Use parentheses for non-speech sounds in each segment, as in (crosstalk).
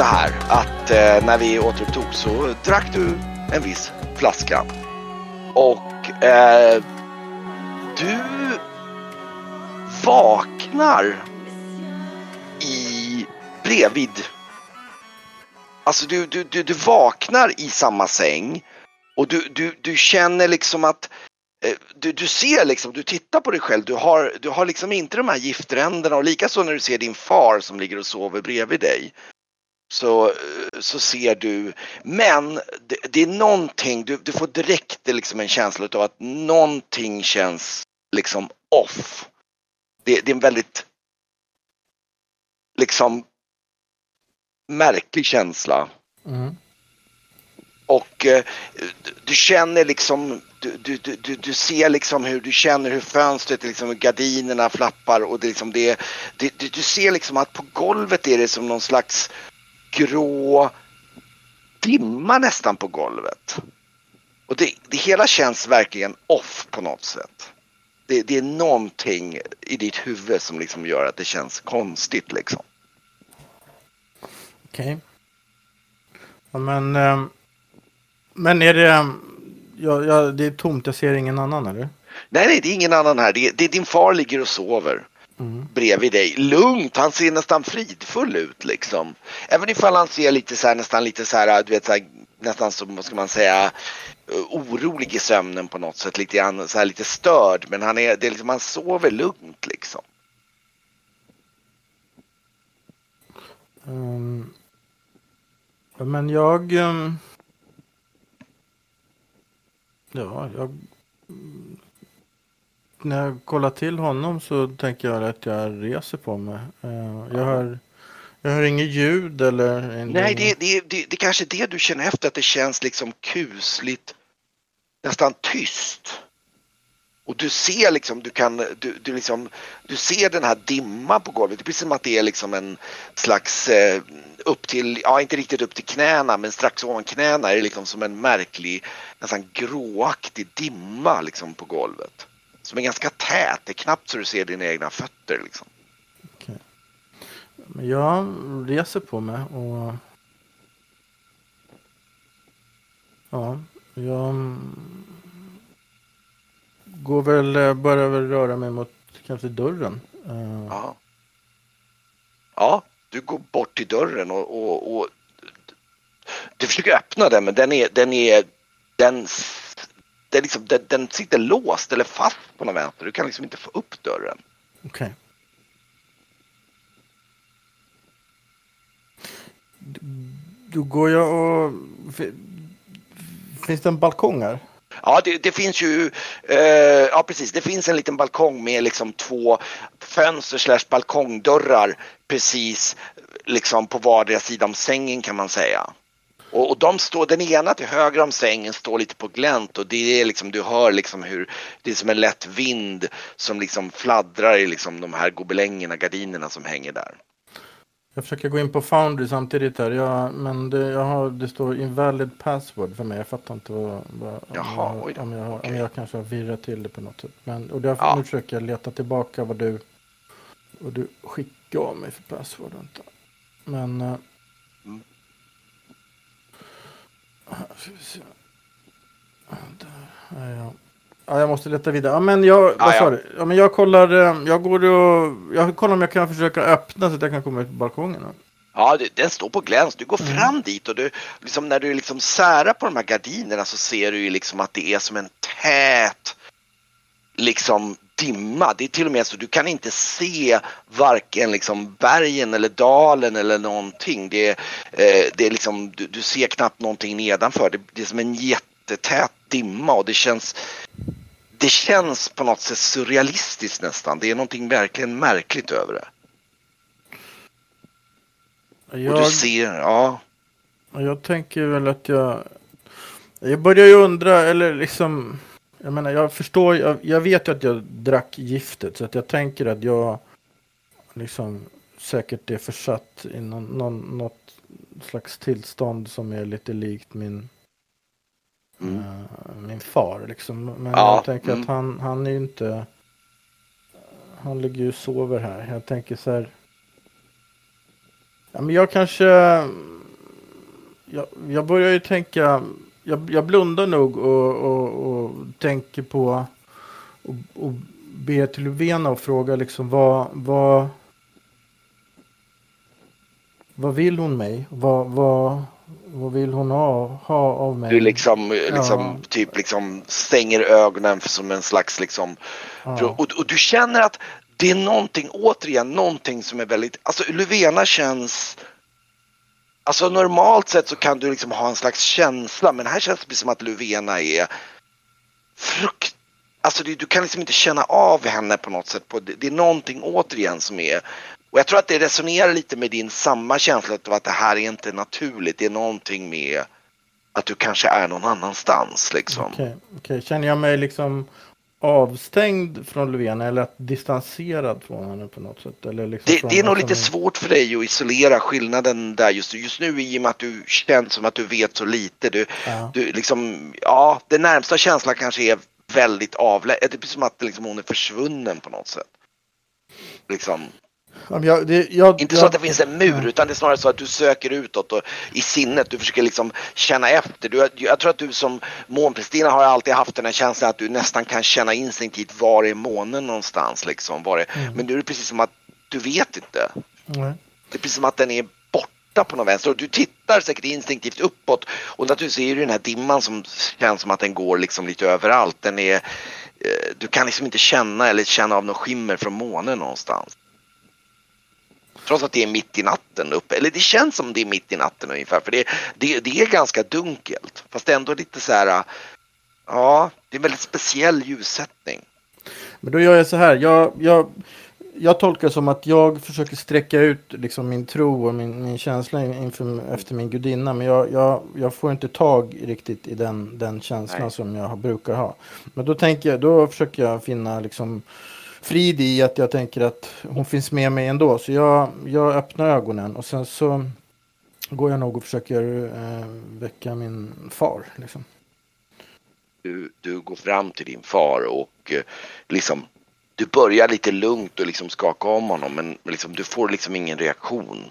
så här att eh, när vi återupptog så drack du en viss flaska. Och eh, du vaknar i bredvid. Alltså du, du, du, du vaknar i samma säng och du, du, du känner liksom att eh, du, du ser liksom, du tittar på dig själv, du har, du har liksom inte de här giftränderna och likaså när du ser din far som ligger och sover bredvid dig så, eh, så ser du, men det, det är någonting, du, du får direkt liksom en känsla av att någonting känns liksom off. Det, det är en väldigt liksom märklig känsla. Mm. Och eh, du känner liksom, du, du, du, du ser liksom hur du känner hur fönstret, liksom, gardinerna flappar och det liksom det, det, du, du ser liksom att på golvet är det som någon slags grå dimma nästan på golvet. Och det, det hela känns verkligen off på något sätt. Det, det är någonting i ditt huvud som liksom gör att det känns konstigt liksom. Okej. Ja, men, eh, men är det... Ja, ja, det är tomt, jag ser ingen annan eller? Nej, nej, det är ingen annan här. Det, det, din far ligger och sover Mm. bredvid dig. Lugnt, han ser nästan fridfull ut liksom. Även ifall han ser lite så här, nästan lite så här, du vet så här, nästan som, vad ska man säga, eh, orolig i sömnen på något sätt. Lite, grann, så här, lite störd, men han, är, det är liksom, han sover lugnt liksom. Ehm, ja, men jag... Um, ja, jag... När jag kollar till honom så tänker jag att jag reser på mig. Eh, jag, hör, jag hör inget ljud eller... Nej, det, det, det, det kanske är det du känner efter, att det känns liksom kusligt, nästan tyst. Och du ser liksom, du kan, du, du liksom, du ser den här dimman på golvet. Det är precis som att det är liksom en slags, eh, upp till, ja inte riktigt upp till knäna, men strax ovan knäna är det liksom som en märklig, nästan gråaktig dimma liksom på golvet. Som är ganska tät, det är knappt så du ser dina egna fötter liksom. Okej. Men jag reser på mig och... Ja, jag går väl, börjar väl röra mig mot kanske dörren. Eh, Ja. Ja, du går bort till dörren och, och, och du försöker öppna den men den är, den är, den, den, liksom, den, den sitter låst eller fast på något vänster. Du kan liksom inte få upp dörren. Okej. Då går jag och... fi- Finns det en balkong här? Ja, det, det finns ju, eh, ja precis, det finns en liten balkong med liksom två fönster slash balkongdörrar precis liksom på vardera sida om sängen kan man säga. Och, och de står, den ena till höger om sängen står lite på glänt och det är liksom, du hör liksom hur det är som en lätt vind som liksom fladdrar i liksom de här gobelängerna, gardinerna som hänger där. Jag försöker gå in på Foundry samtidigt här. Jag, men det, jag har, det står invalid password för mig. Jag fattar inte vad, vad, om, Jaha, jag, då. om, jag, Okej. om jag kanske har virrat till det på något sätt. Men, och därför, Ja. nu försöker jag leta tillbaka vad du, vad du skickade av mig för password. Vänta. Men... eh, Mm. här ska vi se. Ja. Ja, ja. Ja, jag måste leta vidare. Ja, men jag, vad sa ja. du? Ja, men jag kollar, eh, jag går och, jag kollar om jag kan försöka öppna så att jag kan komma ut på balkongen. Ja, den står på gläns. Du går Mm. fram dit och du, liksom, när du liksom särar på de här gardinerna så ser du ju liksom att det är som en tät liksom dimma. Det är till och med så du kan inte se varken liksom bergen eller dalen eller någonting. Det, är, eh, det är liksom, du, du ser knappt någonting nedanför. Det, det är som en jättetät dimma och det känns det känns på något sätt surrealistiskt nästan. Det är någonting verkligen märkligt över det. Och Jag, du ser. Ja, Jag tänker väl att jag... Jag börjar ju undra, eller liksom... Jag menar, jag förstår, jag, jag vet ju att jag drack giftet, så att jag tänker att jag liksom säkert är försatt i någon, någon, något slags tillstånd som är lite likt min, Mm. eh, min far. Liksom. Men Ja, jag tänker mm. att han, han är ju inte... Han ligger ju och sover här. Jag tänker så här... Ja, men jag kanske... Jag, jag börjar ju tänka... Jag, jag blundar nog och, och, och tänker på... Och, och ber till Luvena och frågar liksom vad... vad vad vill hon mig? Vad, vad, vad vill hon ha, ha av mig? Du liksom, liksom Ja. typ liksom stänger ögonen som en slags liksom. Ja. Och, och du känner att det är någonting, återigen, någonting som är väldigt, alltså Luvena känns Alltså normalt sett så kan du liksom ha en slags känsla men här känns det som att Luvena är frukt... Alltså du, du kan liksom inte känna av henne på något sätt. På, det, det är någonting återigen som är... Och jag tror att det resonerar lite med din samma känsla av att det här är inte naturligt. Det är någonting med att du kanske är någon annanstans liksom. Okej, okej. Känner jag mig liksom avstängd från Löfven eller att distanserad från henne på något sätt? Eller liksom Det, det är nog lite svårt för dig att isolera skillnaden där just, just nu i och med att du känns som att du vet så lite. Du, Ja. du liksom, ja, den närmsta känslan kanske är väldigt avlägsen. Det är som att liksom hon är försvunnen på något sätt. Liksom. Jag, det, jag, Inte jag, så att det finns en mur utan det är snarare så att du söker utåt och i sinnet. Du försöker liksom känna efter. Du, jag tror att du som månprästinna har alltid haft den här känslan att du nästan kan känna instinktivt var är månen någonstans liksom. Var är, Mm. Men nu är det precis som att du vet inte. Nej. Det är precis som att den är borta på något vänster och du tittar säkert instinktivt uppåt och naturligtvis är det den här dimman som känns som att den går liksom lite överallt. Den är, eh, du kan liksom inte känna eller känna av något skimmer från månen någonstans. Trots att det är mitt i natten uppe, eller det känns som det är mitt i natten ungefär för det, det, det är ganska dunkelt fast ändå lite så här, ja, det är en väldigt speciell ljussättning. Men då gör jag så här. Jag, jag, jag tolkar som att jag försöker sträcka ut liksom min tro och min, min känsla inför, efter min gudinna. Men jag, jag, jag får inte tag riktigt i den, den känslan Nej. som jag brukar ha. Men då, tänker jag, då försöker jag finna liksom frid i att jag tänker att hon finns med mig ändå. Så jag, jag öppnar ögonen och sen så går jag nog och försöker eh, väcka min far. Liksom. du, du går fram till din far och eh, liksom du börjar lite lugnt och liksom skaka om honom men men liksom, du får liksom ingen reaktion.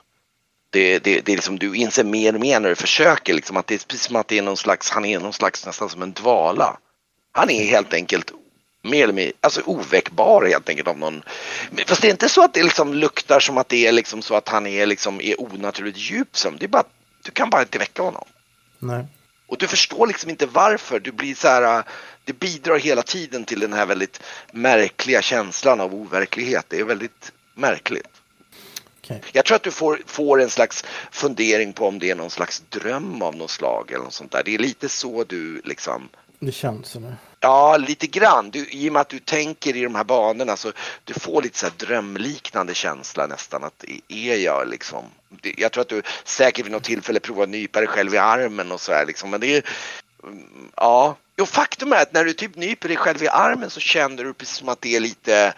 Det, det, det är liksom, du inser mer och mer när du försöker liksom att det är precis som att det är någon slags, han är någon slags nästan som en dvala. Han är helt enkelt mer eller mindre, alltså oväckbar helt enkelt av någon. Fast det är inte så att det liksom luktar som att det är liksom så att han är liksom är onaturligt djup sömn. Det är bara, du kan bara inte väcka honom. Nej. Och du förstår liksom inte varför. Du blir så här, det bidrar hela tiden till den här väldigt märkliga känslan av overklighet. Det är väldigt märkligt. Okej. Jag tror att du får, får en slags fundering på om det är någon slags dröm av något slag eller något sånt där. Det är lite så du liksom Det känns nu. Ja, lite grann. Du, I och med att du tänker i de här banorna så du får lite så drömliknande känsla nästan. Att är jag liksom. Jag tror att du säkert vid något tillfälle provar att nypa dig själv i armen och så här liksom. Men det är mm, ja. Jo, faktum är att när du typ nyper dig själv i armen så känner du precis som att det är lite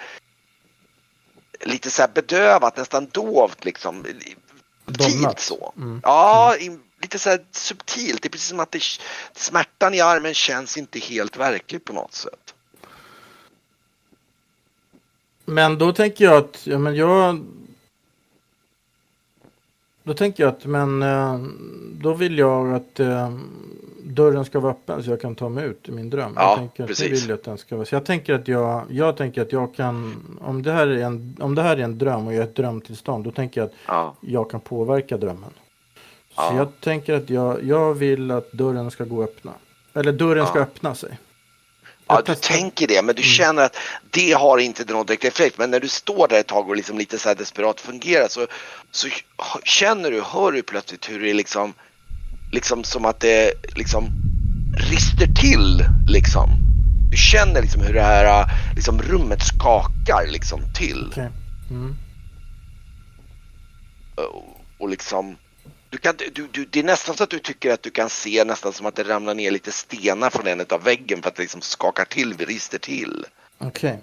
lite så här bedövat, nästan dovt liksom. Domnat. så. Mm. Ja, i, lite så här subtilt. Det är precis som att det, smärtan i armen känns inte helt verklig på något sätt. Men då tänker jag att, ja men jag... Då tänker jag att, men eh, då vill jag att eh, dörren ska vara öppen så jag kan ta mig ut i min dröm. Ja, jag tänker att precis. vill jag att den ska vara. Så jag tänker att jag, jag tänker att jag kan, om det här är en, om det här är en dröm och jag är ett drömtillstånd, då tänker jag att Ja, jag kan påverka drömmen. Ja. jag tänker att jag, jag vill att dörren ska gå öppna. Eller dörren ska Ja. öppna sig. ja du tänker det, men du känner att det har inte någon direkt effekt. Men när du står där ett tag och liksom lite så här desperat fungerar så, så känner du, hör du plötsligt hur det liksom, liksom som att det liksom rister till liksom. Du känner liksom hur det här liksom, rummet skakar liksom till. Okej. Mm. och, och liksom du kan, du, du, det är nästan så att du tycker att du kan se nästan som att det ramlar ner lite stenar från en av väggen för att det liksom skakar till, vi rister till. Okej.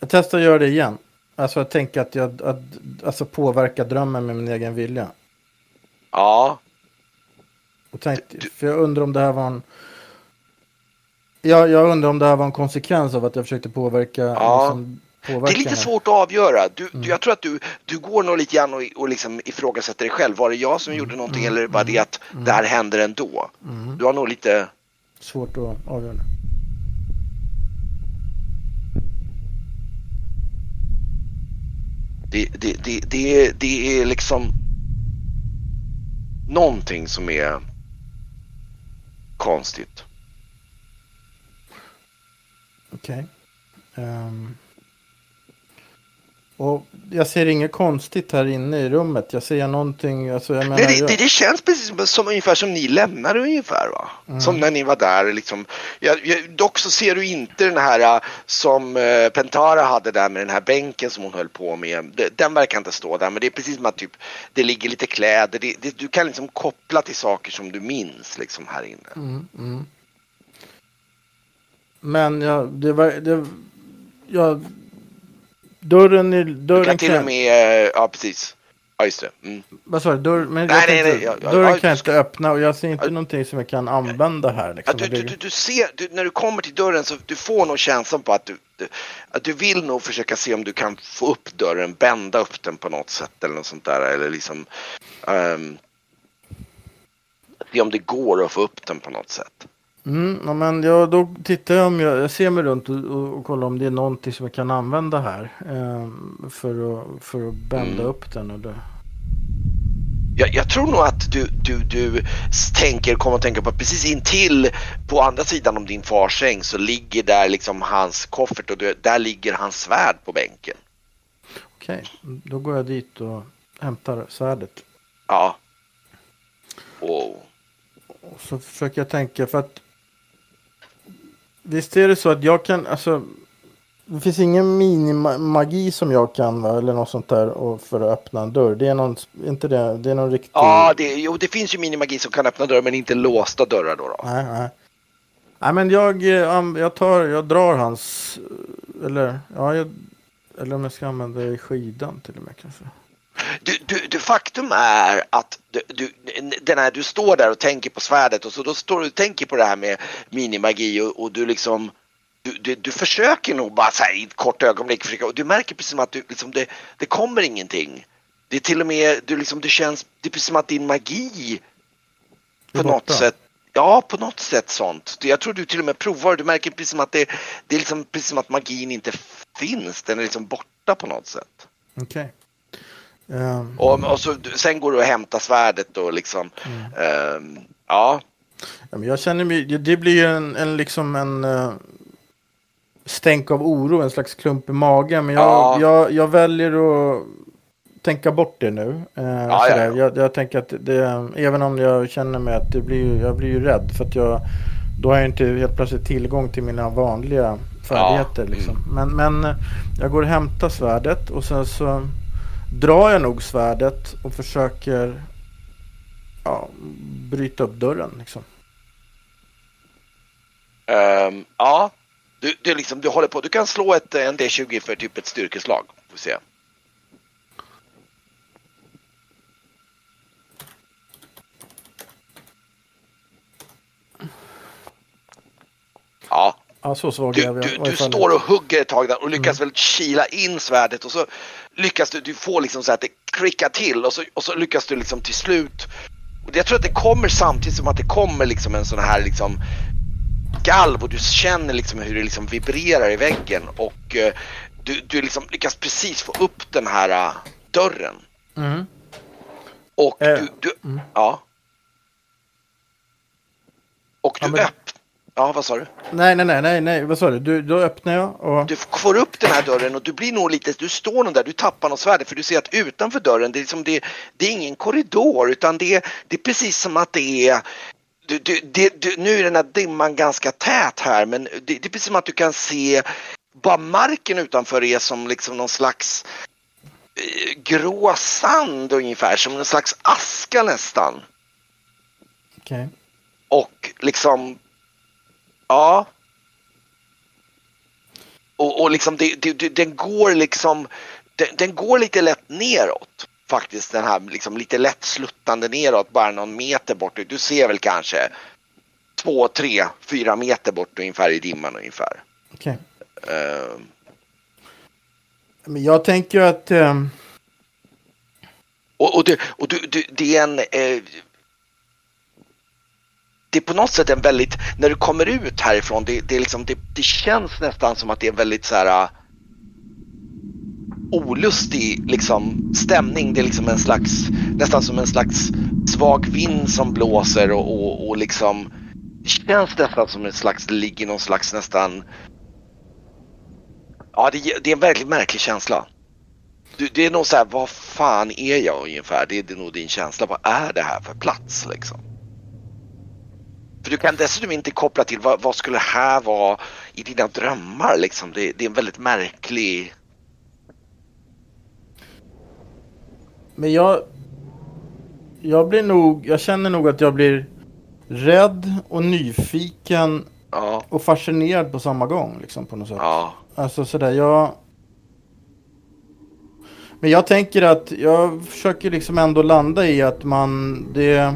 Jag testar att göra det igen. Alltså jag tänker att jag att, alltså påverka drömmen med min egen vilja. Ja, Och tänkte, Du- för jag undrar om det här var en... Ja, jag undrar om det här var en konsekvens av att jag försökte påverka. Ja. Liksom, påverkar Det är lite svårt att avgöra. Du, Mm. du, jag tror att du, du går nog lite grann och, och liksom ifrågasätter dig själv. Var det jag som gjorde någonting eller var det att det här händer ändå? Mm. Du har nog lite... Svårt att avgöra. Det, det, det, det, är, det är liksom någonting som är konstigt. Okej. Ehm. Och jag ser inget konstigt här inne i rummet. Jag ser någonting, alltså jag menar... Nej, det, jag, det, det känns precis som, ungefär som ni lämnade ungefär va? Som när ni var där liksom. Jag, jag, dock så ser du inte den här äh, som äh, Pentara hade där med den här bänken som hon höll på med. Det, den verkar inte stå där men det är precis som att typ det ligger lite kläder. Det, du kan liksom koppla till saker som du minns liksom här inne. Mm, mm. Men ja, det var... Det, ja, dörren. Du Dörren kan till och med, ja precis. Ja just det. Mm. Vad sa du? Dörr, men Nej, jag nej, nej, ja, ja, dörren ja, kan jag inte öppna och jag ser inte Ja. någonting som jag kan använda här. Ja, Liksom. du, Det- du, du, du ser, du, när du kommer till dörren så du får nog känslan på att du, att du vill nog försöka se om du kan få upp dörren, bända upp den på något sätt eller något sånt där. Eller liksom ehm, se om det går att få upp den på något sätt. Mm, ja, men ja, då tittar jag om jag, jag ser mig runt och, och, och kollar om det är någonting som jag kan använda här. ehm, för, att, för att bända Mm. upp den. Det. Jag, jag tror nog att du, du, du tänker, kommer att tänka på att precis intill på andra sidan om din fars säng så ligger där liksom hans koffert och där ligger hans svärd på bänken. Okej, då går jag dit och hämtar svärdet. Ja. Och, Och så försöker jag tänka för att Visst är det så att jag kan, alltså Det finns ingen minimagi som jag kan? Eller något sånt där för att öppna en dörr. Det är någon, inte det, det är någon riktig... Ja, det, jo, det finns ju minimagi som kan öppna dörrar men inte låsta dörrar då. då. Nej, nej. Nej men jag, eh, jag tar, jag drar hans, eh, eller, ja, jag, eller om jag ska använda skidan till och med kanske. Du, du, du, faktum är att du, du, den här, du står där och tänker på svärdet och så då står du och tänker på det här med minimagi och, och du liksom du, du, du försöker nog bara så här i ett kort ögonblick försöka, och du märker precis som att du, liksom, det, det kommer ingenting. Det är till och med, du liksom, det känns, det är precis som att din magi på något borta. sätt Ja, på något sätt sånt. Jag tror du till och med provar, du märker precis som att det, det är liksom precis som att magin inte finns, den är liksom borta på något sätt. Okej. Ehm, Och, och så, sen går du och hämtar svärdet och liksom, ehm, ja. ja, men jag känner mig, det- blir ju en, en liksom en uh, stänk av oro, en slags klump i magen. Men jag, Ja. jag, jag väljer att tänka bort det nu. Eh, ja. Jag, jag tänker att det, även om jag känner mig att det blir, jag blir ju rädd för att jag, då har jag inte helt plötsligt tillgång till mina vanliga färdigheter. Liksom. Men, men eh, jag går och hämtar svärdet och sen så drar jag nog svärdet och försöker ja, bryta upp dörren. Liksom. Ehm, ja, du, du, liksom, du håller på, du kan slå ett, en D20 för typ ett styrkeslag. Får vi se. Ja, Ja, så svag Du, du, du står och hugger ett tag där och lyckas väl kila in svärdet och så lyckas du, du får liksom så att det klickar till och så, och så lyckas du liksom till slut. Och jag tror att det kommer samtidigt som att det kommer liksom en sån här liksom galv och du känner liksom hur det liksom vibrerar i väggen och eh, du, du liksom lyckas precis få upp den här eh, dörren. Mm. Och Eh, du, du mm. ja. Och Ja, du men- öpp... Ja, vad sa du? Nej, nej, nej, nej, nej, vad sa du? du? Då öppnar jag och... Du får upp den här dörren och du blir nog lite, du står nog där, du tappar något svärd för du ser att utanför dörren, det är, liksom det, det är ingen korridor utan det, det är precis som att det är du, du, det, du, nu är den här dimman ganska tät här men det, det är precis som att du kan se bara marken utanför är som liksom någon slags eh, grå sand ungefär, som någon slags aska nästan. Okej. Och liksom, ja. Och, och liksom det, det, den går liksom, den, den går lite lätt neråt. Faktiskt den här liksom lite lätt sluttande neråt, bara någon meter bort. Du ser väl kanske två, tre, fyra meter bort ungefär i dimman ungefär. Okej. Uh, Men jag tänker att... Eh... Och, och, det, och du, du, det är en... Eh, det är på något sätt en väldigt, när du kommer ut härifrån, det, det, är liksom, det, det känns nästan som att det är en väldigt så här äh, olustig liksom, stämning. Det är liksom en slags, nästan som en slags svag vind som blåser och, och, och liksom det känns nästan som en slags, det ligger någon slags nästan Ja, det, det är en väldigt märklig känsla. Du, det är nog så här, vad fan är jag ungefär? Det är, det är nog din känsla. Vad är det här för plats liksom? För du kan dessutom inte koppla till vad, vad skulle det här vara i dina drömmar liksom. Det, det är en väldigt märklig... Men jag... Jag blir nog, jag känner nog att jag blir rädd och nyfiken Ja, och fascinerad på samma gång liksom på något sätt. ja, Alltså sådär, jag... Men jag tänker att jag försöker liksom ändå landa i att man, det...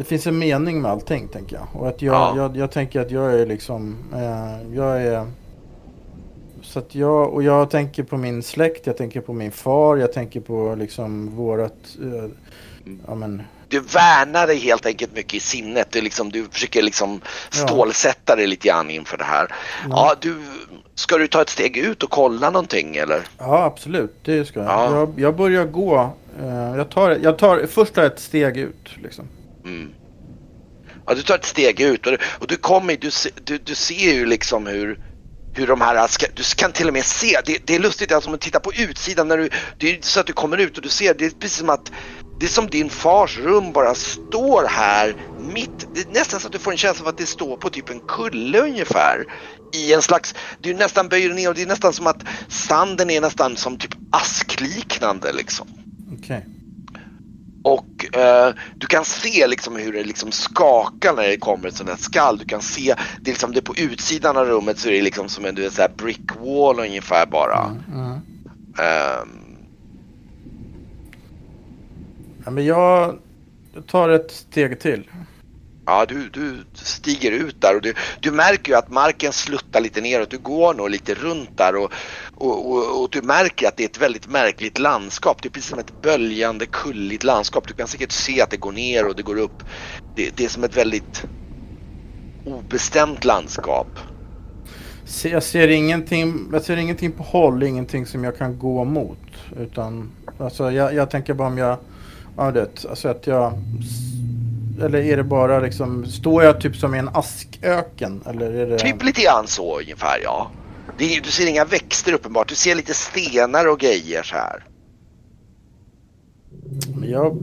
Det finns en mening med allting tänker jag. Och att jag, Ja. jag, jag tänker att jag är liksom, eh, jag är... Så att jag, och jag tänker på min släkt, jag tänker på min far, jag tänker på liksom vårat, eh, ja men, du värnar dig helt enkelt mycket i sinnet. Du, liksom, du försöker liksom stålsätta dig lite grann inför det här. Ja, du, ska du ta ett steg ut och kolla någonting eller? ja absolut, det ska jag. Ja. Jag, jag börjar gå, eh, jag tar, jag tar, först ett steg ut liksom. Mm. Ja, du tar ett steg ut och, och du kommer, du, du, du ser ju liksom hur hur de här, ska, du kan till och med se, det, det är lustigt alltså om man tittar på utsidan när du, det är så att du kommer ut och du ser, det är precis som att det är som din fars rum bara står här mitt, det är nästan så att du får en känsla av att det står på typ en kulle ungefär. I en slags, du nästan böjer ner och det är nästan som att sanden är nästan som typ askliknande liksom. Okej. Och eh, du kan se liksom hur det liksom skakar när det kommer ett sånt här skall. Du kan se, det är liksom det på utsidan av rummet så är det liksom som en du vet, så här brick wall ungefär bara. Mm. Ehm, Ja, men jag jag tar ett steg till ja, du, du stiger ut där och du, du märker ju att marken sluttar lite neråt. Du går nog lite runt där och, och, och, och du märker att det är ett väldigt märkligt landskap. Det är precis som ett böljande kulligt landskap. Du kan säkert se att det går ner och det går upp. Det, det är som ett väldigt obestämt landskap. Jag ser ingenting, jag ser ingenting på håll, ingenting som jag kan gå mot. Utan, alltså jag, jag tänker bara om jag, ja det, alltså att jag, eller är det bara liksom, står jag typ som i en asköken? Eller är det... Typ lite grann så ungefär ja. Är, du ser inga växter uppenbart, du ser lite stenar och grejer så här. Men Jag,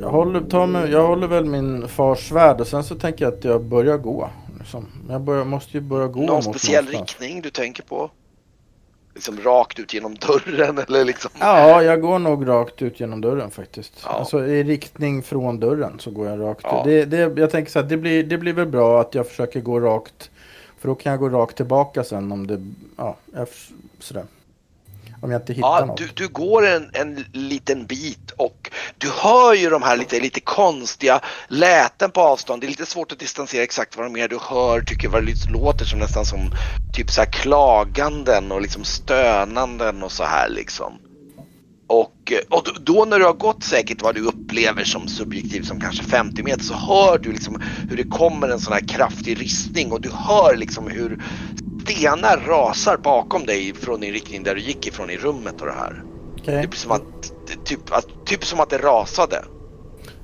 jag, håller, tar mig, jag håller väl min fars svärd och sen så tänker jag att jag börjar gå. Liksom. Jag börjar, måste ju börja gå Någon mot speciell någonstans. riktning du tänker på? Liksom rakt ut genom dörren (laughs) eller liksom? Ja, jag går nog rakt ut genom dörren faktiskt. Ja. Alltså i riktning från dörren så går jag rakt Ja. ut. Det, det, jag tänker så här, det blir, det blir väl bra att jag försöker gå rakt. För då kan jag gå rakt tillbaka sen om det, ja, sådär. Om jag inte hittar Ja, något. du, du går en, en liten bit och du hör ju de här lite, lite konstiga läten på avstånd. Det är lite svårt att distansera exakt vad de är. Du hör, tycker vad det låter som nästan som typ så klaganden och liksom stönanden och så här liksom. Och, och då- då när du har gått säkert vad du upplever som subjektivt som kanske 50 meter så hör du liksom hur det kommer en sån här kraftig ristning och du hör liksom hur stenar rasar bakom dig från din riktning där du gick ifrån i rummet och det här. Det är som att, typ, att, typ som att det rasade.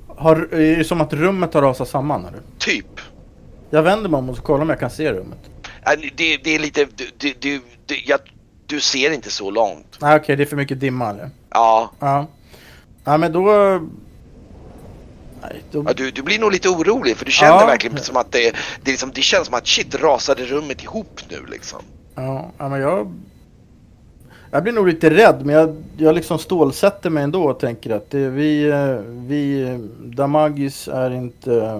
Har, är det som att rummet har rasat samman? Eller? Typ. Jag vänder mig om och kollar om jag kan se rummet. Äh, Det, det är lite, du, du, du, jag, du ser inte så långt. Nej okej, det är för mycket dimma eller? Ja, Ja. Ja men då... Nej, då... ja du, du blir nog lite orolig för du känner Ja. verkligen som att det, det, liksom, det känns som att shit rasade rummet ihop nu liksom. Ja, men jag... Jag blir nog lite rädd, men jag, jag liksom stålsätter mig ändå och tänker att det, vi, eh, vi Damagis är inte eh,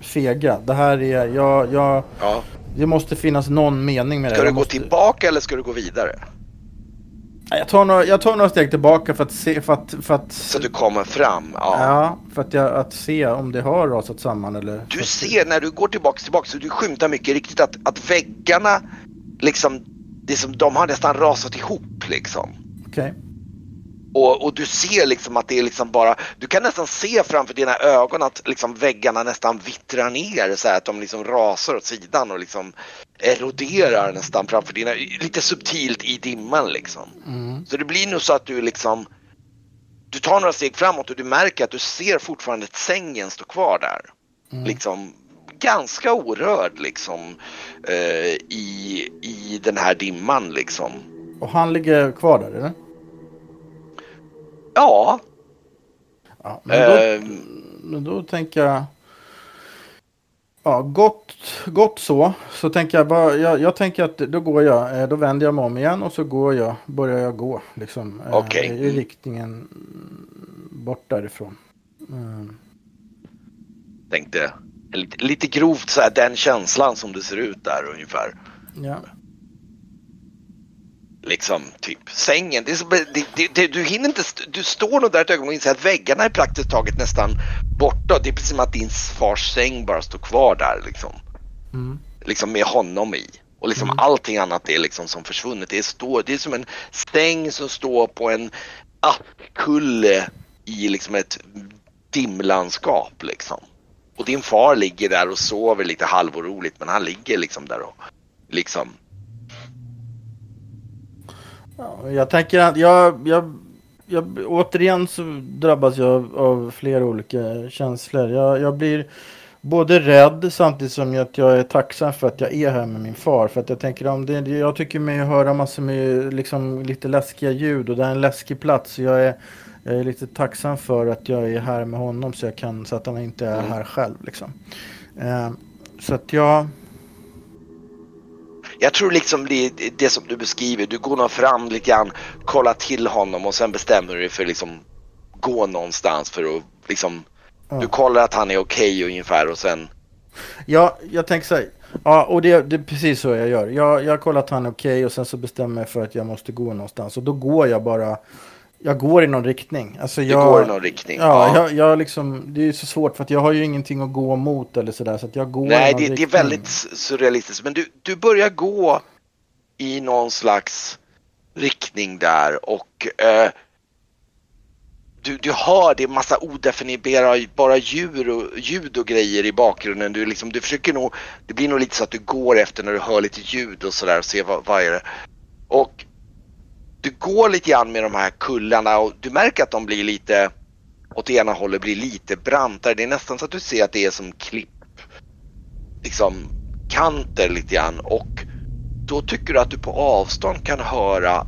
fega. Det här är, jag, jag, Ja. det måste finnas någon mening med det. Ska du gå måste, tillbaka eller ska du gå vidare? Jag tar, några, jag tar några steg tillbaka för att se, för att, för att, Så att du kommer fram? Ja. ja, för att, jag, att se om det har rasat samman eller. Du ser när du går tillbaks tillbaks så du skymtar mycket riktigt att, att väggarna liksom, det som de har nästan rasat ihop liksom. Okej. Och, och du ser liksom att det är liksom bara, du kan nästan se framför dina ögon att liksom väggarna nästan vittrar ner så här att de liksom rasar åt sidan och liksom eroderar nästan framför dina, lite subtilt i dimman liksom. Mm. Så det blir nog så att du liksom, du tar några steg framåt och du märker att du ser fortfarande att sängen står kvar där. Mm. Liksom ganska orörd liksom eh, i, i den här dimman liksom. Och han ligger kvar där eller? Ja, Ja, men då, ehm, men då tänker jag. Ja, gott, gott så. Så tänker jag bara, jag, jag tänker att då går jag, eh, då vänder jag mig om igen och så går jag, börjar jag gå liksom. eh, Okej. I riktningen mm, bort därifrån. Mm. tänkte lite, lite grovt så här den känslan som det ser ut där ungefär. Ja. Liksom typ sängen. Det är så, det, det, det, du hinner inte, du står nog där ett ögonblick och inser att väggarna är praktiskt taget nästan borta. Det är precis som att din fars säng bara står kvar där liksom. Mm. Liksom med honom i. Och liksom allting annat är liksom som försvunnet. Det är, stå, det är som en stäng som står på en kulle i liksom ett dimlandskap liksom. Och din far ligger där och sover lite halvoroligt men han ligger liksom där och liksom Ja, jag tänker att jag, jag, jag, återigen så drabbas jag av, flera olika känslor. Jag, jag blir både rädd samtidigt som att jag är tacksam för att jag är här med min far. För att jag tänker om det, jag tycker mig höra massor med liksom, lite läskiga ljud och det är en läskig plats. Så jag är, jag är lite tacksam för att jag är här med honom så, jag kan, så att han inte är Mm. här själv. Liksom. Eh, så att jag... Jag tror liksom det, det som du beskriver, du går nog fram lite grann, kollar till honom och sen bestämmer du dig för liksom gå någonstans för att liksom Ja. Du kollar att han är okej ungefär och sen Ja, jag tänker så här. Ja, och det, det är precis så jag gör. Jag, jag kollar att han är okej och sen så bestämmer jag för att jag måste gå någonstans. Och då går jag bara. Jag går i någon riktning. Alltså du jag, går i någon riktning. Ja, Jag, jag liksom, det är ju så svårt för att jag har ju ingenting att gå mot eller sådär. Så att jag går Nej, det, det är väldigt surrealistiskt. Men du, du börjar gå i någon slags riktning där och eh, du, du hör det är massa odefinierbara djur och, ljud och grejer i bakgrunden. Du, liksom, du försöker nog, det blir nog lite så att du går efter när du hör lite ljud och sådär och ser vad, vad är det. Och du går lite grann med de här kullarna och du märker att de blir lite, åt ena hållet blir lite brantare. Det är nästan så att du ser att det är som klipp liksom kanter lite grann och då tycker du att du på avstånd kan höra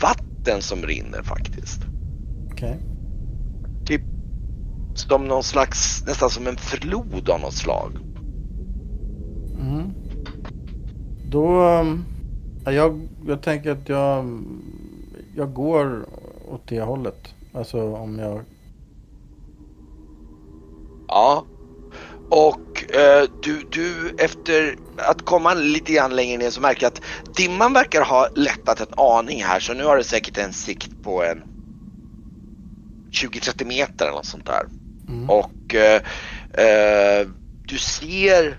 vatten som rinner faktiskt. Okej. Typ som någon slags, nästan som en flod av något slag. Mm. Då... um, ja, jag, jag tänker att jag... Jag går åt det hållet. Alltså om jag... Ja. Och eh, du, du efter att komma lite grann längre ner så märker jag att dimman verkar ha lättat en aning här så nu har du säkert en sikt på en 20-30 meter eller något sånt där. Mm. Och eh, eh, du ser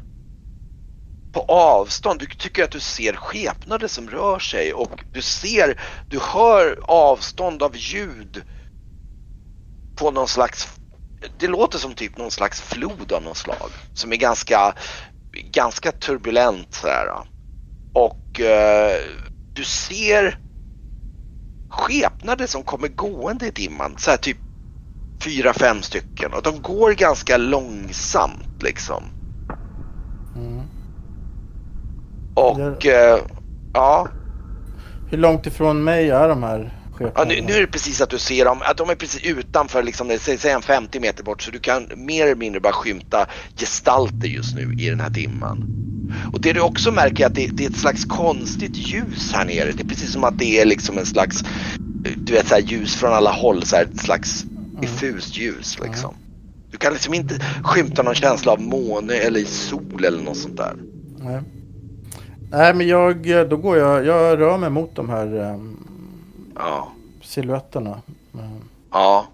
på avstånd, du tycker att du ser skepnader som rör sig och du ser, du hör avstånd av ljud på någon slags, det låter som typ någon slags flod av något slag som är ganska, ganska turbulent så här. Och eh, du ser skepnader som kommer gående i dimman, så här typ fyra, fem stycken och de går ganska långsamt liksom. Mm. Och eh, ja, Hur långt ifrån mig är de här ja nu, nu är det precis att du ser dem, att de är precis utanför liksom, det säg en 50 meter bort så du kan mer eller mindre bara skymta gestalter just nu i den här dimman. Och det du också märker är att det, det är ett slags konstigt ljus här nere. Det är precis som att det är liksom en slags, du vet så här ljus från alla håll, så här ett slags diffust ljus liksom. Du kan liksom inte skymta någon känsla av måne eller sol eller något sånt där. Nej. Nej, men jag, då går jag, jag rör mig mot de här um, Ja. silhuetterna. Mm. Ja.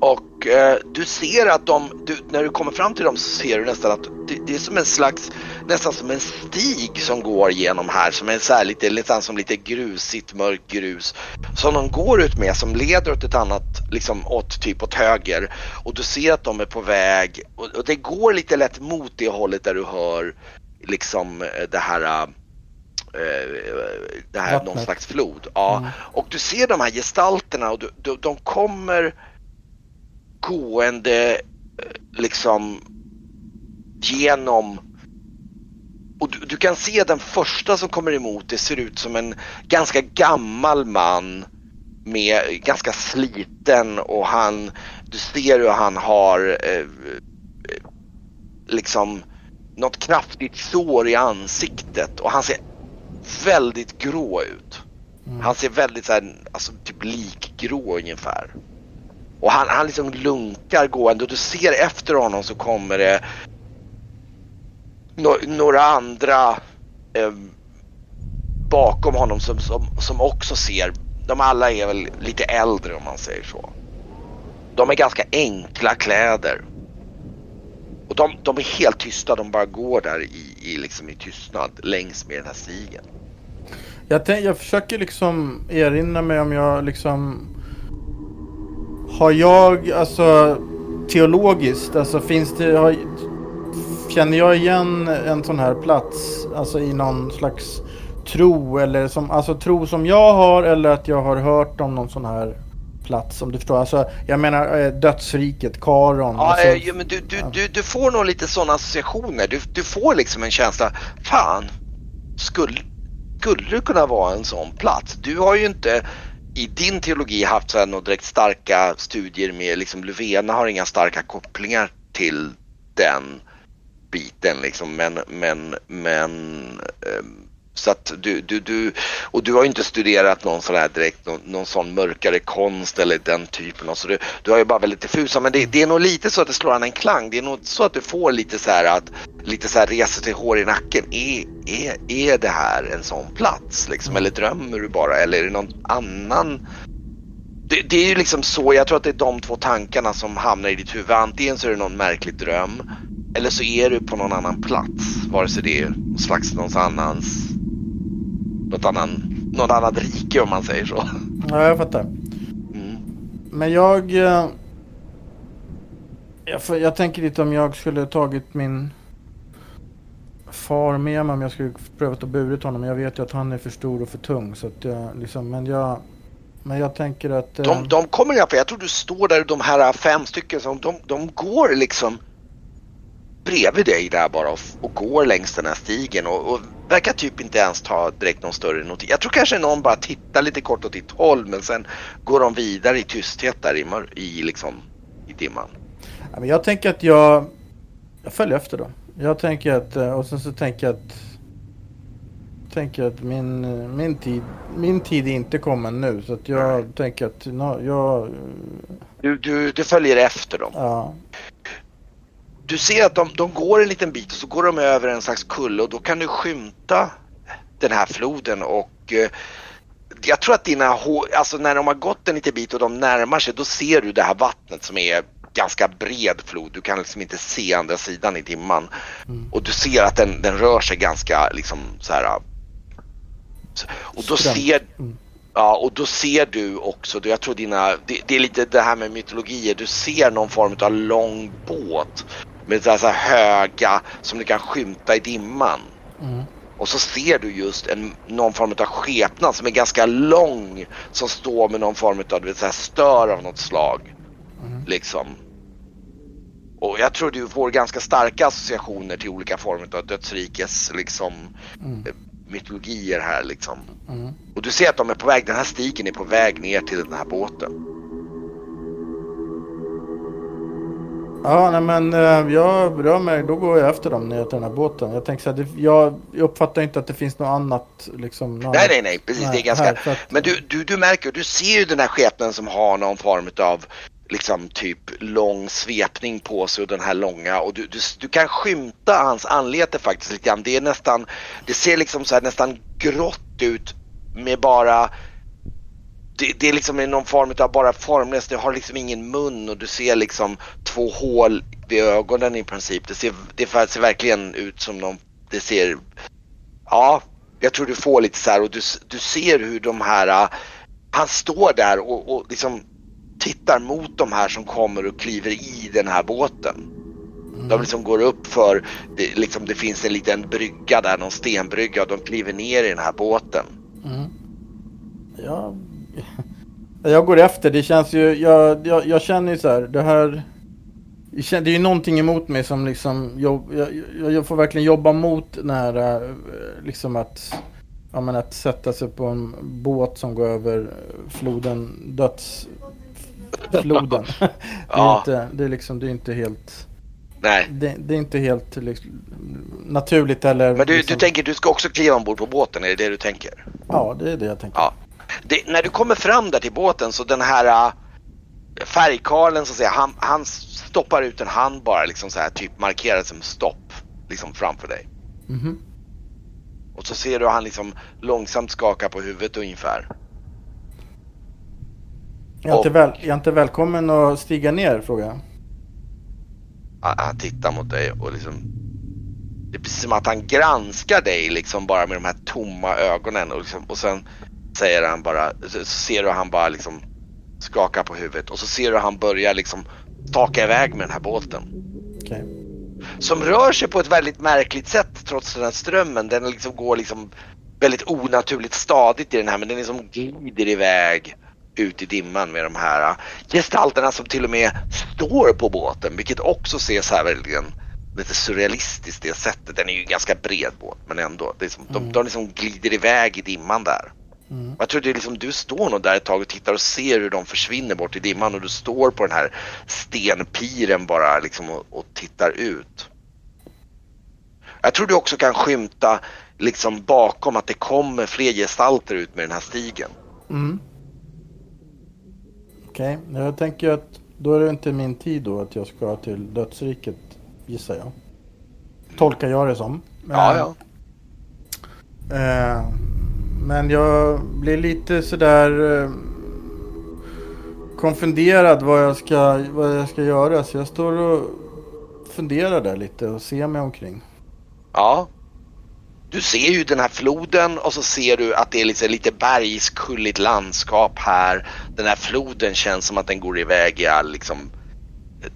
Och eh, du ser att de, du, när du kommer fram till dem så ser du nästan att det, det är som en slags, nästan som en stig som går genom här som är så här lite, nästan som lite grusigt mörkt grus. Som de går ut med som leder åt ett annat, liksom åt typ åt höger. Och du ser att de är på väg och, och det går lite lätt mot det hållet där du hör liksom eh, det här eh, det här Vattnet. någon slags flod. Ja. Mm. Och du ser de här gestalterna och du, du, de kommer gående eh, liksom genom och du, du kan se den första som kommer emot det ser ut som en ganska gammal man med ganska sliten och han, du ser hur han har eh, eh, liksom något kraftigt sår i ansiktet och han ser väldigt grå ut. Han ser väldigt så här, alltså typ likgrå ungefär. Och han, han liksom lunkar gående och du ser efter honom så kommer det no, några andra eh, bakom honom som, som, som också ser. De alla är väl lite äldre om man säger så. De är ganska enkla kläder. Och de, de är helt tysta, de bara går där i, i, liksom i tystnad längs med den här stigen. Jag, tänk, jag försöker liksom erinra mig om jag liksom... Har jag, alltså teologiskt, alltså finns det... Har, känner jag igen en sån här plats, alltså i någon slags tro eller som, alltså tro som jag har eller att jag har hört om någon sån här plats om du förstår. Alltså jag menar eh, dödsriket, Karon. Ja, alltså, eh, ja, men du, du, du, du får nog lite sådana associationer. Du, du får liksom en känsla, fan, skulle, skulle det kunna vara en sån plats? Du har ju inte i din teologi haft så här några direkt starka studier med, liksom Löfvena har inga starka kopplingar till den biten liksom, men, men, men ehm, så att du, du, du, och du har ju inte studerat någon sån här direkt, någon, någon sån mörkare konst eller den typen av, så du, du har ju bara väldigt diffusa, men det, det är nog lite så att det slår an en klang. Det är nog så att du får lite så här att, lite så här reser till hår i nacken. Är, är, är det här en sån plats liksom? Eller drömmer du bara? Eller är det någon annan? Det, det är ju liksom så, jag tror att det är de två tankarna som hamnar i ditt huvud. Antingen så är det någon märklig dröm eller så är du på någon annan plats. Vare sig det är någon slags någon annans något annan, något annat rike om man säger så. Ja, jag fattar. Mm. Men jag... eh, Jag, jag tänker lite om jag skulle tagit min far med mig om jag skulle prövat att burit honom. Jag vet ju att han är för stor och för tung. Så att jag, liksom, men, jag, men jag tänker att... eh, De, de kommer i alla fall, jag tror du står där, de här fem stycken, som, de, de går liksom bredvid dig där bara och, och går längs den här stigen och, och verkar typ inte ens ta direkt någon större notis. Jag tror kanske någon bara tittar lite kort åt ditt håll men sen går de vidare i tysthet där i, i, liksom, i dimman. jag tänker att jag... Jag följer efter då. Jag tänker att... eh, Och sen så tänker jag att... Tänker att min, eh, min, tid, min tid är inte kommen nu. Så att jag tänker att... No, jag... Du, du, du följer efter dem. Ja. Du ser att de, de går en liten bit och så går de över en slags kulle och då kan du skymta den här floden och eh, jag tror att dina alltså när de har gått en liten bit och de närmar sig då ser du det här vattnet som är ganska bred flod. Du kan liksom inte se andra sidan i dimman. Och du ser att den, den rör sig ganska liksom så här. Och då ser, Mm. Ja, och då ser du också, jag tror dina, det, det är lite det här med mytologier, du ser någon form av lång båt med så här, höga som du kan skymta i dimman. Mm. Och så ser du just en, någon form av skepnad som är ganska lång som står med någon form av du vet, så här, stör av något slag. Liksom. Och jag tror du får ganska starka associationer till olika former av dödsrikes liksom, Mm. eh, mytologier här liksom. Mm. Och du ser att de är på väg, den här stigen är på väg ner till den här båten. Ja, nej, men eh, jag rör mig, då går jag efter dem ner till den här båten. Jag tänker så här, det, jag uppfattar inte att det finns något annat liksom. något Nej, nej, nej, precis. Nej, det är ganska... här, att- Men du, du, du märker, du ser ju den här skepnaden som har någon form av liksom typ lång svepning på sig och den här långa och du, du, du kan skymta hans anlete faktiskt lite grann. Det är nästan, det ser liksom så här nästan grått ut med bara det, det är liksom i någon form av bara formlöst, det har liksom ingen mun och du ser liksom två hål vid ögonen i princip. Det ser, det ser verkligen ut som någon, det ser, ja, jag tror du får lite så här och du, du ser hur de här, äh, han står där och, och liksom tittar mot de här som kommer och kliver i den här båten. Mm. De liksom går upp för, det, liksom, det finns en liten brygga där, någon stenbrygga och de kliver ner i den här båten. Mm. Ja, jag går efter. Det känns ju, jag, jag, jag känner ju så här, det här det är ju någonting emot mig som liksom, jag, jag, jag får verkligen jobba mot den här, eh, liksom att, ja men att sätta sig på en båt som går över floden, dödsfloden. (laughs) (laughs) det, är ja. inte, det är liksom, det är inte helt, Nej. Det, det är inte helt liksom, naturligt eller... Men du, liksom... du tänker, du ska också kliva ombord på båten, är det det du tänker? Ja, det är det jag tänker. Ja. Det, när du kommer fram där till båten så den här äh, färgkarlen så att säga, han, han stoppar ut en hand bara liksom så här typ markerar som stopp liksom framför dig. Mm -hmm. Och så ser du han liksom långsamt skaka på huvudet ungefär. Jag är, och, inte, väl, jag är inte välkommen att stiga ner frågar jag. Han tittar mot dig och liksom Det är precis som att han granskar dig liksom bara med de här tomma ögonen och, liksom, och sen säger han bara, så ser du han bara liksom skaka på huvudet och så ser du han börja liksom staka iväg med den här båten. Okay. Som rör sig på ett väldigt märkligt sätt trots den här strömmen. Den liksom går liksom väldigt onaturligt stadigt i den här men den liksom glider iväg ut i dimman med de här gestalterna som till och med står på båten vilket också ser så här verkligen lite surrealistiskt det sättet. Den är ju ganska bred båt men ändå. Det är som, mm. de, de liksom glider iväg i dimman där. Mm. Jag tror det är liksom, du står nog där ett tag och tittar och ser hur de försvinner bort i dimman och du står på den här stenpiren bara liksom och, och tittar ut. Jag tror du också kan skymta liksom bakom att det kommer fler gestalter ut med den här stigen. Mm. Okej, okay. jag tänker att då är det inte min tid då att jag ska till dödsriket gissar jag. Tolkar jag det som. Ja, ja. Eh, men jag blir lite sådär eh, konfunderad vad jag, ska, vad jag ska göra. Så jag står och funderar där lite och ser mig omkring. Ja. Du ser ju den här floden och så ser du att det är lite, lite bergskulligt landskap här. Den här floden känns som att den går iväg i all liksom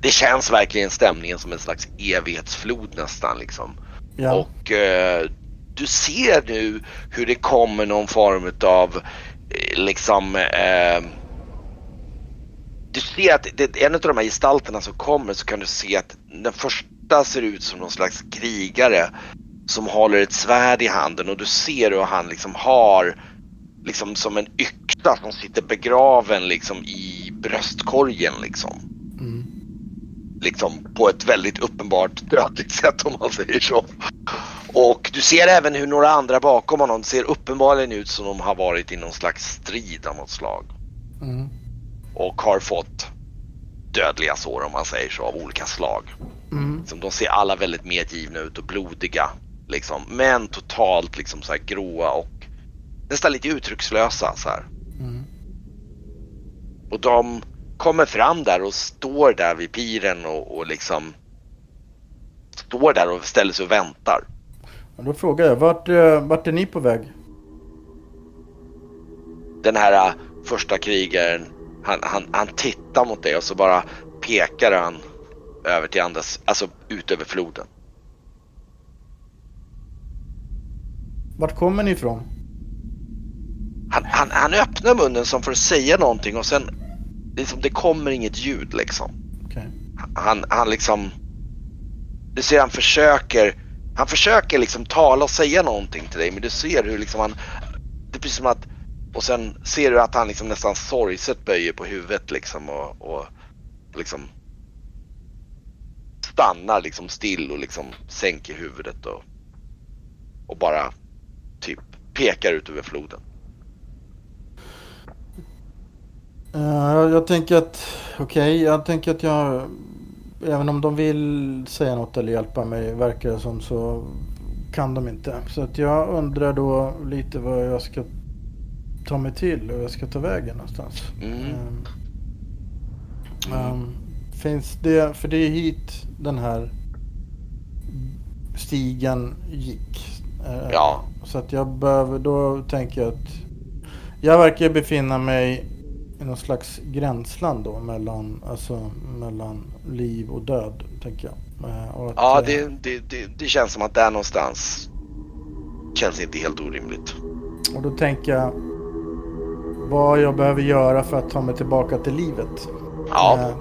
det känns verkligen stämningen som en slags evighetsflod nästan liksom. Ja. Och eh, du ser nu hur det kommer någon form av eh, liksom eh, du ser att det, en av de här gestalterna som kommer så kan du se att den första ser ut som någon slags krigare som håller ett svärd i handen och du ser hur han liksom har liksom som en yxa som sitter begraven liksom i bröstkorgen liksom. Mm. Liksom på ett väldigt uppenbart dödligt sätt om man säger så. Och du ser även hur några andra bakom honom ser uppenbarligen ut som de har varit i någon slags strid av något slag. Mm. Och har fått dödliga sår om man säger så av olika slag. Mm. Som de ser alla väldigt medgivna ut och blodiga. Liksom. Men totalt liksom så här gråa och nästan lite uttryckslösa så här. Mm. Och de kommer fram där och står där vid piren och, och liksom står där och ställer sig och väntar. Och då frågar jag, vart, eh, vart är ni på väg? Den här uh, första krigaren, han, han, han tittar mot dig och så bara pekar han över till andras, alltså ut över floden. Vart kommer ni ifrån? Han, han, han öppnar munnen som för att säga någonting och sen liksom, det kommer inget ljud liksom. Okay. Han, han liksom, du ser han försöker han försöker liksom tala och säga någonting till dig men du ser hur liksom han, det är precis som att, och sen ser du att han liksom nästan sorgset böjer på huvudet liksom och, och liksom stannar liksom still och liksom sänker huvudet och, och bara typ pekar ut över floden. Uh, jag tänker att, okej, okay, jag tänker att jag även om de vill säga något eller hjälpa mig verkar det som så kan de inte. Så att jag undrar då lite vad jag ska ta mig till och jag ska ta vägen någonstans. Mm. Um, um, finns det, för det är hit den här stigen gick. Eh, Ja. Så att jag behöver, då tänker jag att jag verkar befinna mig i någon slags gränsland då mellan, alltså, mellan liv och död, tänker jag. Eh, att, Ja, eh, det, det, det, det känns som att där någonstans känns inte helt orimligt. Och då tänker jag vad jag behöver göra för att ta mig tillbaka till livet. Ja, Eh.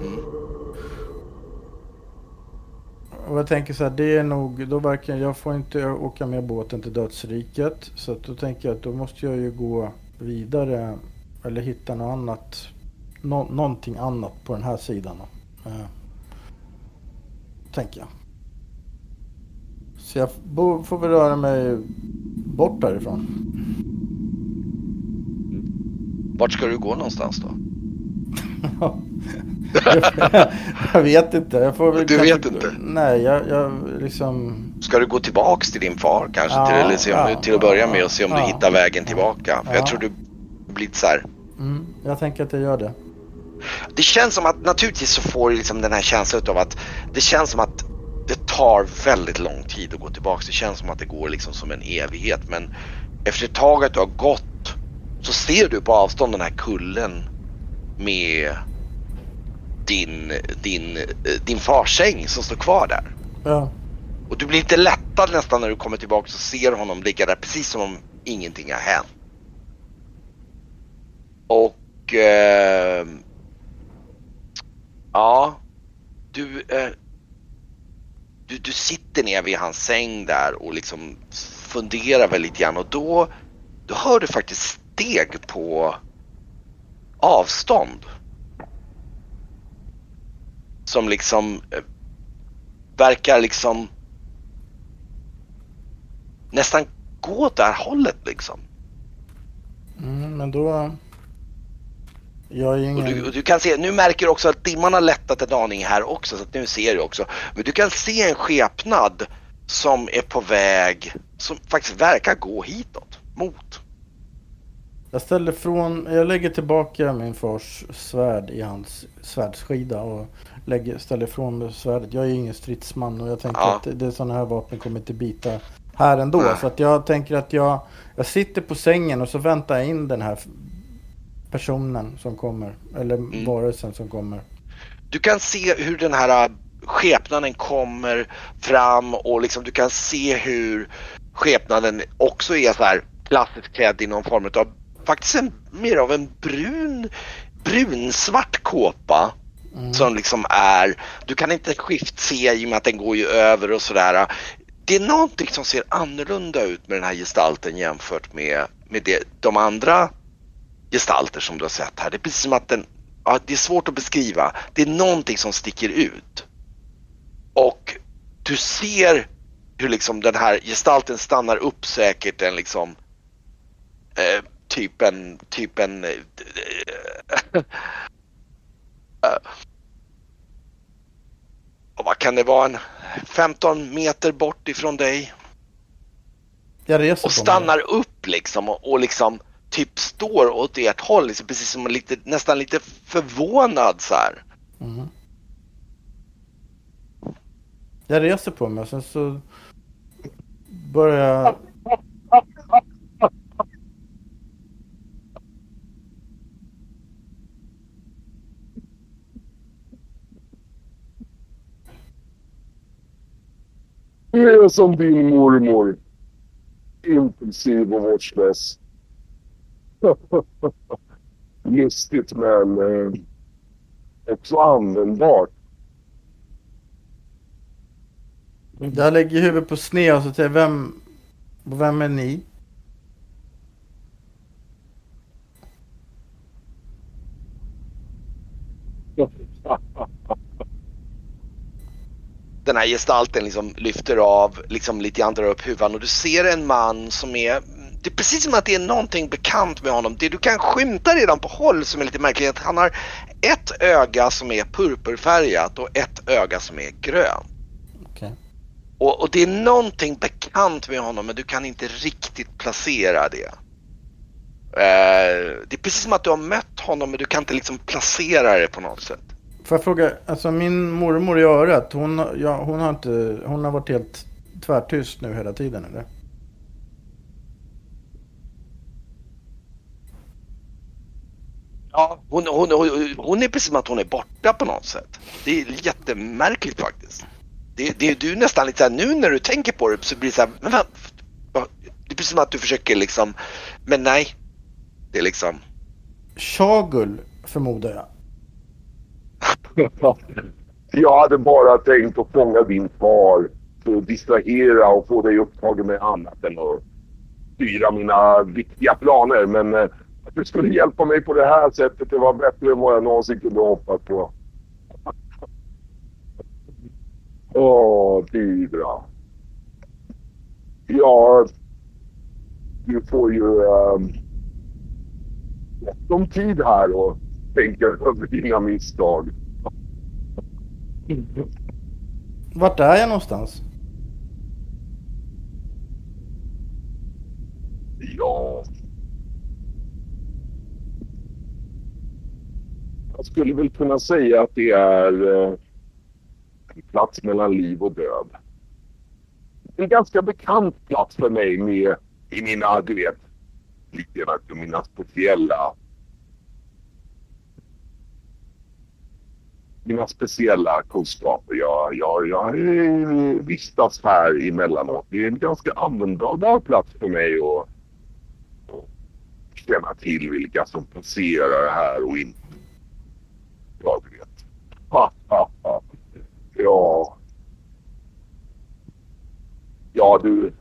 Och jag tänker så här, det är nog, då verkar jag får inte åka med båten till dödsriket. Så att då tänker jag att då måste jag ju gå vidare eller hitta något annat, nå, någonting annat på den här sidan. Eh, tänker jag. Så jag får väl röra mig bort därifrån. vart ska du gå någonstans då? (laughs) jag vet inte. Jag får väl Du kanske- vet inte? Nej, jag, jag liksom... Ska du gå tillbaks till din far kanske? Ja, till, eller se om ja, till att börja med och se om ja. du hittar vägen tillbaka. För Ja. jag tror du blir så här. Mm, jag tänker att jag gör det. Det känns som att naturligtvis så får du liksom den här känslan av att det känns som att det tar väldigt lång tid att gå tillbaks. Det känns som att det går liksom som en evighet. Men efter ett tag att du har gått så ser du på avstånd den här kullen med din, din, eh, din farsäng som står kvar där. Ja. Och du blir lite lättad nästan när du kommer tillbaka och ser honom ligga där precis som om ingenting har hänt. Och... Eh, ja. Du, eh, du... Du sitter ner vid hans säng där och liksom funderar väl lite grann och då... Då hör du faktiskt steg på avstånd. Som liksom eh, verkar liksom nästan gå åt det här hållet liksom. Mm, men då... Är Och ingen... du, och du kan se, nu märker du också att dimman har lättat en aning här också så att nu ser du också. Men du kan se en skepnad som är på väg, som faktiskt verkar gå hitåt, mot. Jag ställer från... Jag lägger tillbaka min fars svärd i hans svärdsskida och lägger, ställer ifrån svärdet. Jag är ju ingen stridsman och jag tänker Ja. att det, sådana här vapen kommer inte bita här ändå. Nej. Så att jag tänker att jag, jag sitter på sängen och så väntar jag in den här personen som kommer. Eller Mm. varelsen som kommer. Du kan se hur den här äh, skepnaden kommer fram och liksom du kan se hur skepnaden också är så här klassiskt klädd i någon form av faktiskt en, mer av en brun brunsvart kåpa Mm. som liksom är, du kan inte skift se i och med att den går ju över och sådär. Det är någonting som ser annorlunda ut med den här gestalten jämfört med, med det, de andra gestalter som du har sett här. Det är precis som att den, ja, det är svårt att beskriva. Det är någonting som sticker ut. Och du ser hur liksom den här gestalten stannar upp säkert en liksom eh, typ en, typ en eh, eh, och vad kan det vara, en 15 meter bort ifrån dig och stannar upp liksom och, och liksom typ står åt ert håll, liksom, precis som lite, nästan lite förvånad så här. Mhm. Jag reser på mig och sen så börjar jag... Du är som din mormor. Impulsiv och vårdslös. (laughs) Lustigt men eh, också användbart. Jag lägger huvudet på sned och så säger jag, vem, vem är ni? (laughs) Den här gestalten liksom lyfter av, liksom lite grann drar upp huvudet och du ser en man som är det är precis som att det är någonting bekant med honom. Det du kan skymta redan på håll som är lite märkligt är att han har ett öga som är purpurfärgat och ett öga som är grönt. Okej. Och, och det är någonting bekant med honom men du kan inte riktigt placera det. Eh, det är precis som att du har mött honom men du kan inte liksom placera det på något sätt. Får jag fråga, alltså min mormor i örat, hon, ja, hon har inte, hon har varit helt tvärtyst nu hela tiden eller? Ja, hon, hon, hon, hon är precis som att hon är borta på något sätt. Det är jättemärkligt faktiskt. Det, det, du är nästan lite såhär, nu när du tänker på det så blir det såhär, men vad, det är precis som att du försöker liksom, men nej. Det är liksom. Shagul förmodar jag. (laughs) Jag hade bara tänkt att fånga din far för att distrahera och få dig upptagen med annat än att styra mina viktiga planer. Men eh, att du skulle hjälpa mig på det här sättet, det var bättre än vad jag någonsin kunde hoppas på. Åh, Didra. Ja, du får ju um, gott om tid här och tänka över dina misstag. Vart är jag någonstans? Ja. Jag skulle väl kunna säga att det är eh, en plats mellan liv och död. En ganska bekant plats för mig med i mina, ah, du vet, lite grann mina speciella mina speciella kunskaper. Jag, jag, jag eh, vistas här emellanåt. Det är en ganska användbar plats för mig att, att känna till vilka som passerar här och inte. Jag vet. Ha, ha, ha. Ja. Ja, du.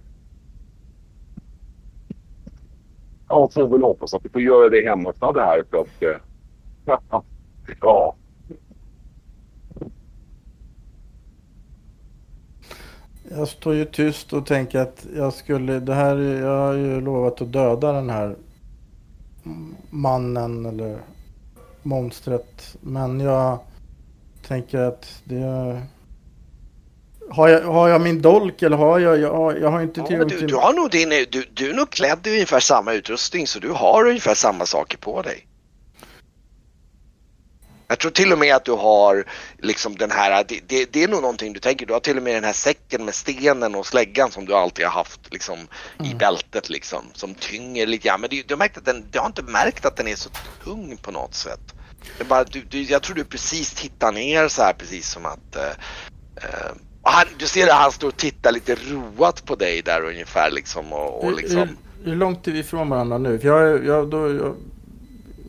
Jag får väl hoppas att du får göra det hemma det här för att... Eh, (laughs) ja. Jag står ju tyst och tänker att jag skulle, det här, jag har ju lovat att döda den här mannen eller monstret. Men jag tänker att det... Har jag, har jag min dolk eller har jag, jag, jag har inte tillgång ja, du, du har nog din, du, du är nog klädd i ungefär samma utrustning så du har ungefär samma saker på dig. Jag tror till och med att du har liksom den här, det, det, det, är nog någonting du tänker, du har till och med den här säcken med stenen och släggan som du alltid har haft liksom mm. i bältet liksom som tynger lite grann. Men det, du, har märkt att den, du har inte märkt att den är så tung på något sätt. Det bara, du, du, jag tror du precis tittar ner så här precis som att uh, uh, han, du ser att han står och tittar lite roat på dig där ungefär liksom och, och liksom. Hur, hur, långt är vi ifrån varandra nu? För jag, jag, då, jag,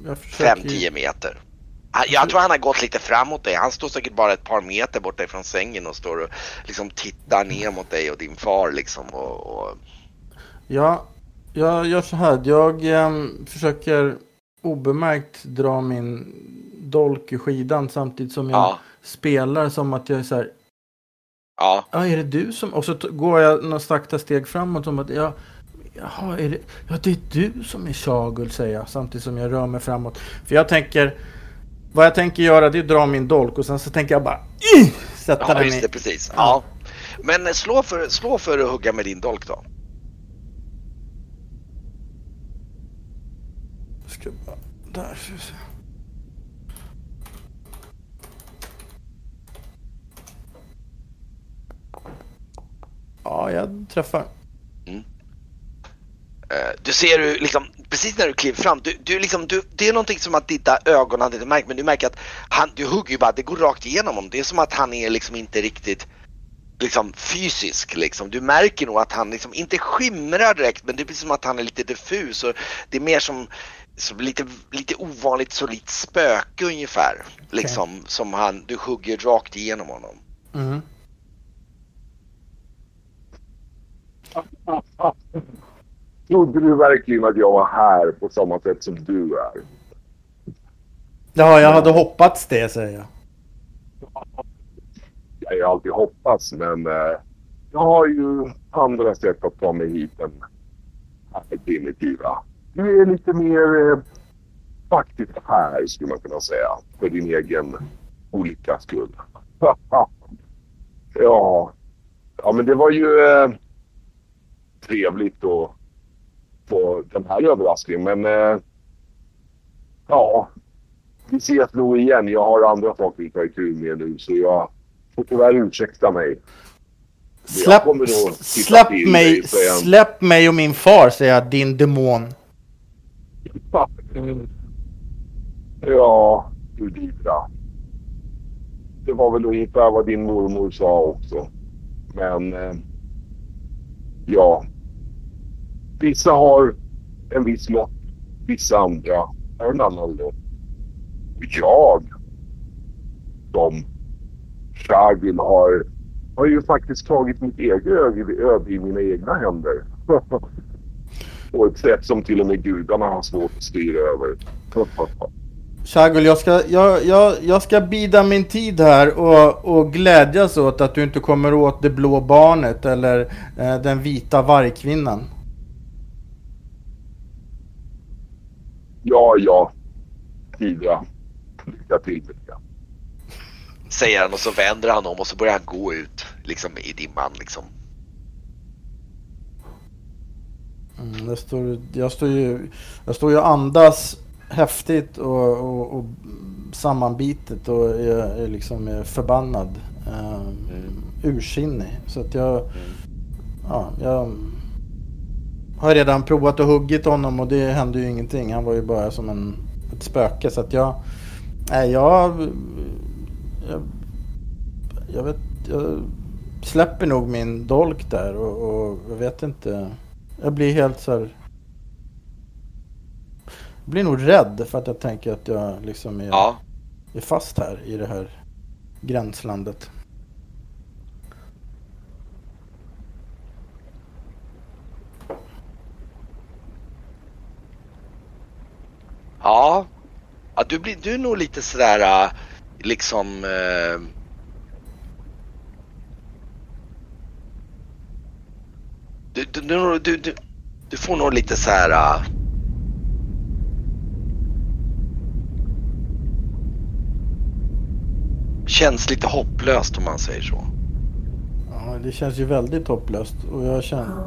jag försöker... 5-10 meter. Jag tror han har gått lite framåt dig. Han står säkert bara ett par meter borta ifrån sängen och står och liksom tittar ner mot dig och din far liksom. Och, och... Ja, jag gör så här. Jag eh, försöker obemärkt dra min dolk i skidan samtidigt som jag ja. spelar som att jag är så här. Ja. Ja, är det du som... Och så går jag några sakta steg framåt som att jag... Jaha, är det... Ja, det är du som är Shagul, säger jag samtidigt som jag rör mig framåt. För jag tänker... Vad jag tänker göra det är att dra min dolk och sen så tänker jag bara uh, sätta ja, den just det, precis. Ja. Men slå för, slå för att hugga med din dolk då. Ska bara, där. Ja, jag träffar. Mm. Uh, du ser hur liksom precis när du kliver fram, du, du liksom, du, det är någonting som att titta ögonen hade inte märkt men du märker att han, du hugger ju bara, det går rakt igenom honom. Det är som att han är liksom inte riktigt liksom fysisk liksom. Du märker nog att han liksom inte skimrar direkt men det blir som att han är lite diffus och det är mer som, som lite, lite ovanligt solitt spöke ungefär. Liksom okay. som han, du hugger rakt igenom honom. Mm. Trodde du verkligen att jag var här på samma sätt som du är? Ja, jag hade hoppats det säger jag. Jag har alltid hoppats men eh, jag har ju andra sätt att ta mig hit än här primitiva. Du är lite mer eh, faktiskt här skulle man kunna säga. För din egen olika skull. (laughs) ja. Ja men det var ju eh, trevligt och på den här överraskningen. Men eh, ja, vi ses nog igen. Jag har andra saker att ta itu med nu så jag får tyvärr ursäkta mig. Släpp, släpp, mig, han. släpp mig och min far, säger jag, din demon. Ja, du Didra. Det var väl ungefär vad din mormor sa också. Men eh, ja. Vissa har en viss lott. Vissa andra har en annan lott. Och jag som Shagil har, har ju faktiskt tagit mitt eget öde öde i mina egna händer. (laughs) På ett sätt som till och med gudarna har svårt att styra över. (laughs) Shagul, jag ska, jag, jag, jag ska bida min tid här och, och glädjas åt att du inte kommer åt det blå barnet eller eh, den vita vargkvinnan. Ja, ja. Tida. Lycka till. Lycka. Säger han och så vänder han om och så börjar han gå ut liksom i dimman liksom. Mm, jag, står, jag, står ju, jag står ju andas häftigt och, och, och sammanbitet och är, är liksom förbannad. Eh, ursinnig. Så att jag, ja, jag har redan provat att huggit honom och det hände ju ingenting. Han var ju bara som en, ett spöke. Så att jag, nej jag, jag, jag vet, jag släpper nog min dolk där och, och jag vet inte. Jag blir helt så här. Jag blir nog rädd för att jag tänker att jag liksom är, Ja, är fast här i det här gränslandet. Ja. ja du, blir, du är nog lite sådär äh, liksom eh, du, du, du, du, du, får nog lite så här. äh, Känns lite hopplöst om man säger så. Ja, det känns ju väldigt hopplöst och jag känner...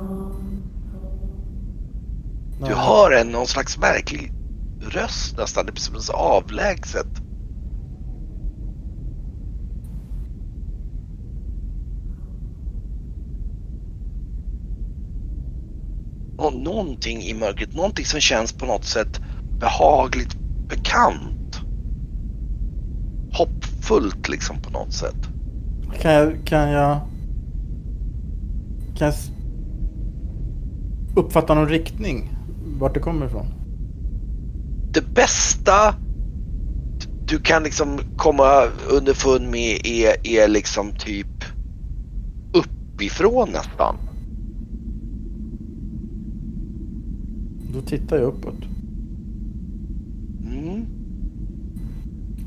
Du hör en någon slags märklig röst nästan. Det blir som så avlägset. Och någonting i mörkret, någonting som känns på något sätt behagligt bekant. Hoppfullt liksom på något sätt. Kan jag... Kan jag... Kan jag uppfatta någon riktning? Vart det kommer ifrån? Det bästa du kan liksom komma underfund med är, är liksom typ uppifrån nästan. Då tittar jag uppåt. Mm.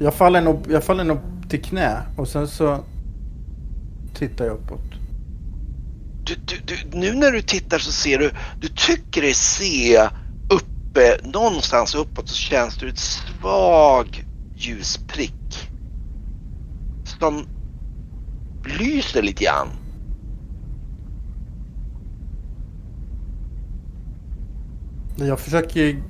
Jag faller nog, jag faller nog till knä och sen så tittar jag uppåt. Du, du, du, nu när du tittar så ser du, du tycker dig se uppe, någonstans uppåt så känns det ett svag ljusprick. Som lyser lite grann. Jag försöker ju-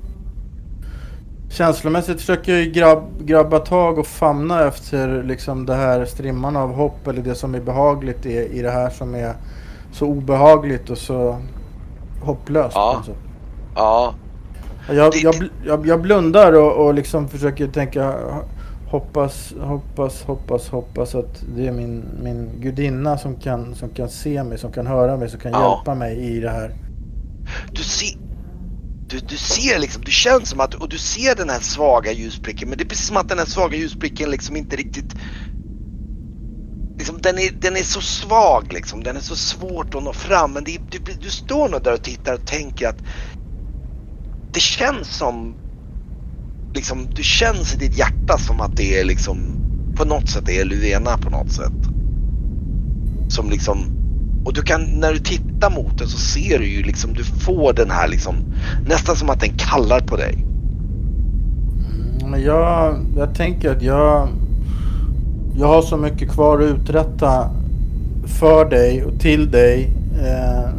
Känslomässigt försöker jag grabb, grabba tag och famna efter liksom det här strimman av hopp eller det som är behagligt i, i det här som är så obehagligt och så hopplöst. Ja. sätt. Ja, Jag, Det- jag, jag, jag blundar och, och liksom försöker tänka hoppas, hoppas, hoppas, hoppas att det är min, min gudinna som kan, som kan se mig, som kan höra mig, som kan Ja. hjälpa mig i det här. du ser, du, du ser liksom, du känns som att, och du ser den här svaga ljuspricken, men det är precis som att den här svaga ljuspricken liksom inte riktigt Liksom, den, är, den är så svag liksom, den är så svårt att nå fram men det, du, du står nog där och tittar och tänker att det känns som liksom, du känns i ditt hjärta som att det är liksom på något sätt är Luvena på något sätt. Som liksom och du kan, när du tittar mot den så ser du ju liksom, du får den här liksom, nästan som att den kallar på dig. Mm, men jag, jag tänker att jag, jag har så mycket kvar att uträtta för dig och till dig, eh,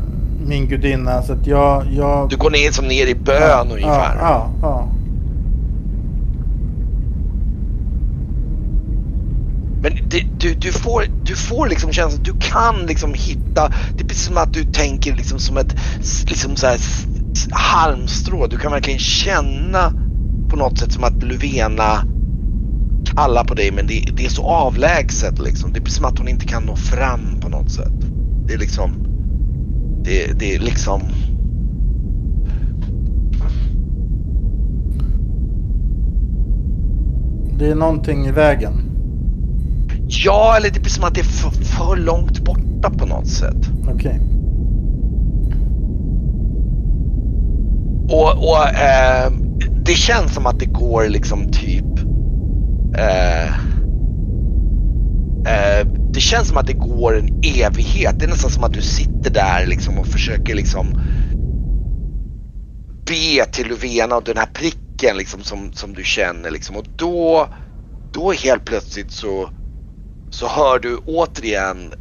min gudinna. Så att jag... jag Du går ner som ner i bön ungefär. Ja, ja, ja. Men det, du, du, får, du får liksom känslan du kan liksom hitta, det är precis som att du tänker liksom som ett liksom så här, halmstrå. Du kan verkligen känna på något sätt som att Luvena kallar på dig men det, det, är så avlägset liksom. Det är precis som att hon inte kan nå fram på något sätt. Det är liksom, det, det är liksom Det är någonting i vägen. Ja, eller det blir som att det är för, för långt borta på något sätt. Okej. Okay. Och, och eh, det känns som att det går liksom typ... Eh, eh, det känns som att det går en evighet. Det är nästan som att du sitter där liksom och försöker liksom be till Lovena och den här pricken liksom som, som du känner liksom. Och då, då helt plötsligt så, så hör du återigen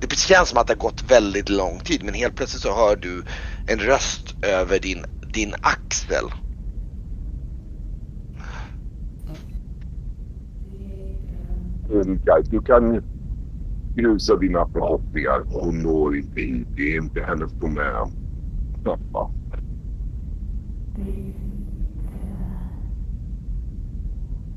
det känns som att det har gått väldigt lång tid men helt plötsligt så hör du en röst över din, din axel. Mm, du kan grusa dina förhoppningar. Hon når inte hit. Det är inte hennes domän. Pappa.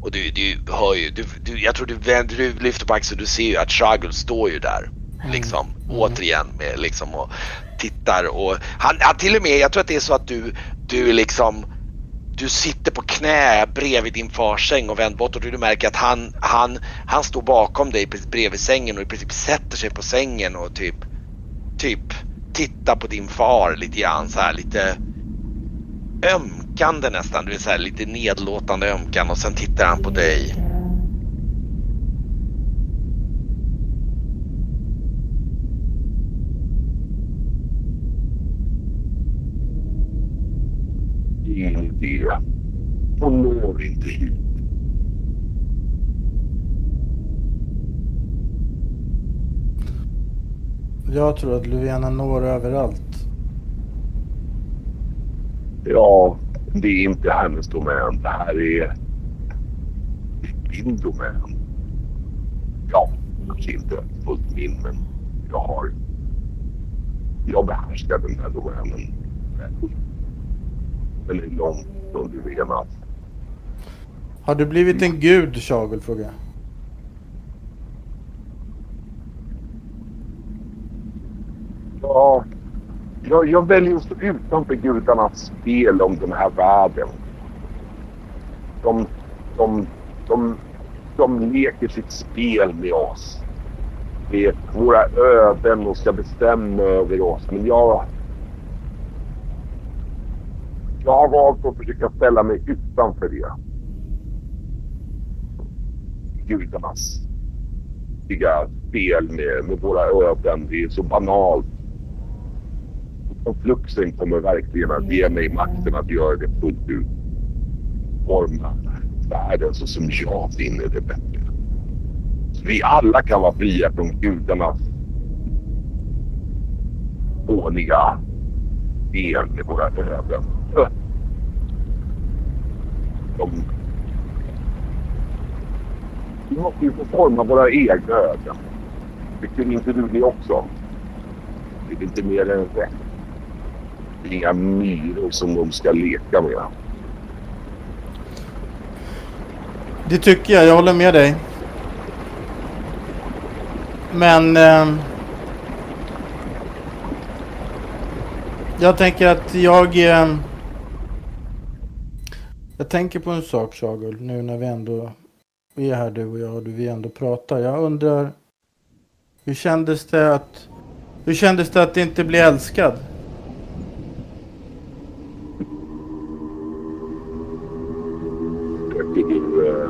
Och du, du hör ju, du, du, jag tror du, du lyfter på axeln du ser ju att Struggle står ju där. Mm. Liksom, mm. återigen med liksom och tittar och han, han till och med, jag tror att det är så att du, du liksom du sitter på knä bredvid din fars säng och vänd bort och du märker att han, han, han står bakom dig bredvid sängen och i princip sätter sig på sängen och typ, typ tittar på din far lite grann så här lite ömkande nästan. Du är så här lite nedlåtande ömkan och sen tittar han på dig. Ingen. Hon når inte hit. Jag tror att Luvena når överallt. Ja, det är inte hennes domän. Det här är min domän. Ja, kanske inte fullt min, men jag har... Jag behärskar den här domänen Den är långt från Luvenas. Har du blivit en gud, Shagul? frågar jag. Ja, jag, jag väljer att stå utanför gudarnas spel om den här världen. De, de, de, de leker sitt spel med oss. Det är våra öden och ska bestämma över oss. Men jag... Jag har valt att försöka ställa mig utanför det. Gudarnas spel med, med våra öden. Det är så banalt och fluxen kommer verkligen att ge mig makten att göra det fullt ut. Forma världen så som jag finner det bättre. Så vi alla kan vara fria från gudarnas fåniga ben med våra öden. De... Vi måste ju få forma våra egna öden. Tycker inte du det också? Det är inte mer än rätt inga myror som de ska leka med. Det tycker jag, jag håller med dig. Men... Eh, jag tänker att jag... Eh, jag tänker på en sak Shagul, nu när vi ändå vi är här du och jag och vi ändå pratar. Jag undrar... Hur kändes det att... Hur kändes det att inte bli älskad? Eh,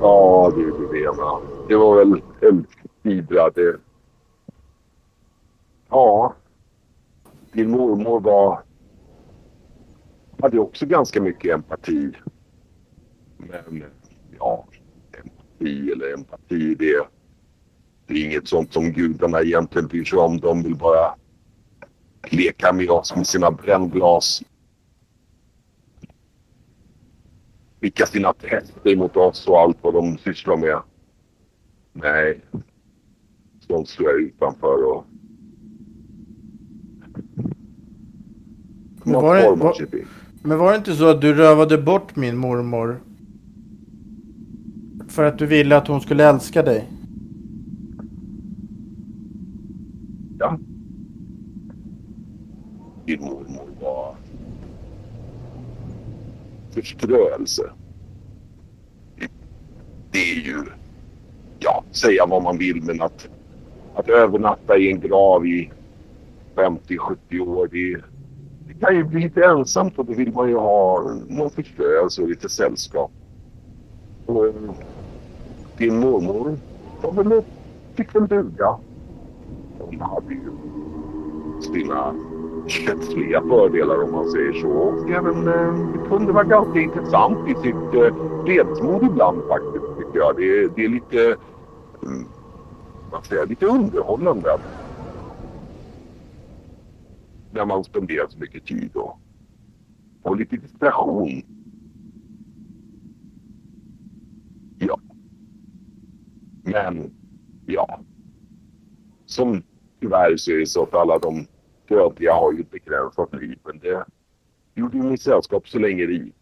ja, du, du Det var väl Elfsbidra. Det... Eh, ja. Din mormor var... Hade också ganska mycket empati. Men ja, empati eller empati det, det är inget sånt som gudarna egentligen bryr sig om. De vill bara leka med oss med sina brännglas skicka sina tester mot oss och allt vad de sysslar med. Nej. Sånt står jag utanför och... Men var, det, var, men var det inte så att du rövade bort min mormor? För att du ville att hon skulle älska dig? Ja. Din mormor var förströelse. Det är ju, ja, säga vad man vill, men att, att övernatta i en grav i 50-70 år, det, det kan ju bli lite ensamt och då vill man ju ha någon förströelse alltså, och lite sällskap. Och, eh, din mormor var väl, fick väl duga. Hon hade ju sina kötsliga fördelar om man säger så. Och även eh, det kunde vara ganska intressant i sitt eh, fredsmod ibland faktiskt tycker jag. Det, det är lite, mm, vad säger jag, lite underhållande. När man spenderar så mycket tid och, och lite distraktion. Ja. Men, ja. Som tyvärr så är det så att alla de dödliga har ju ett begränsat liv. Men det gjorde ju mitt sällskap så länge det gick.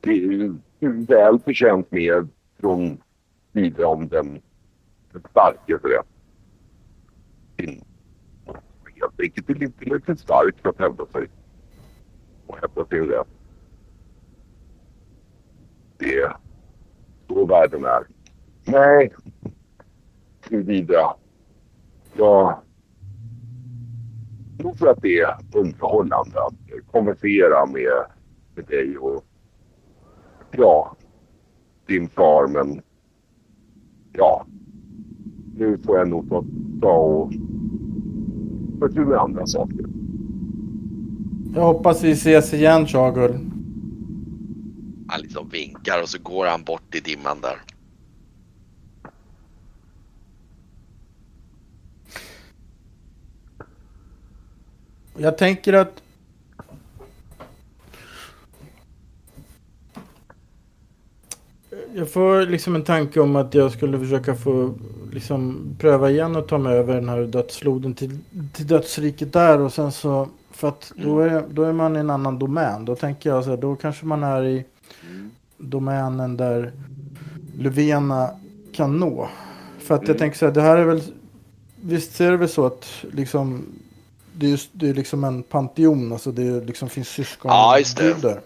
Det är ju väl förtjänt med från sida om den, den starkes rätt. Helt enkelt är inte tillräckligt stark för att hävda sig och hävda sin rätt. Det är så världen är. Nej, huruvida jag tror för att det är underhållande att konversera med, med dig och ja, din far. Men ja, nu får jag nog ta och ta tur med andra saker. Jag hoppas vi ses igen, Chagul. Han liksom vinkar och så går han bort i dimman där. Jag tänker att... Jag får liksom en tanke om att jag skulle försöka få liksom pröva igen och ta mig över den här dödsfloden till, till dödsriket där och sen så för att då är, då är man i en annan domän. Då tänker jag så här, då kanske man är i domänen där Luvena kan nå. För att jag mm. tänker så här, det här är väl Visst är det väl så att liksom det är, det är liksom en panteon, alltså det liksom finns syskon. Ja, just det.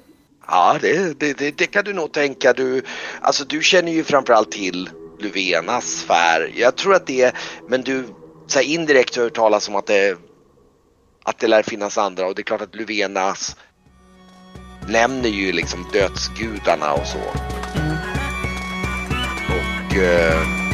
Ja, det, det, det, det, kan du nog tänka. Du, alltså, du känner ju framförallt till Luvenas sfär. Jag tror att det men du så här, indirekt hört talas om att det, att det lär finnas andra och det är klart att Luvenas nämner ju liksom dödsgudarna och så. Mm. Och... Eh,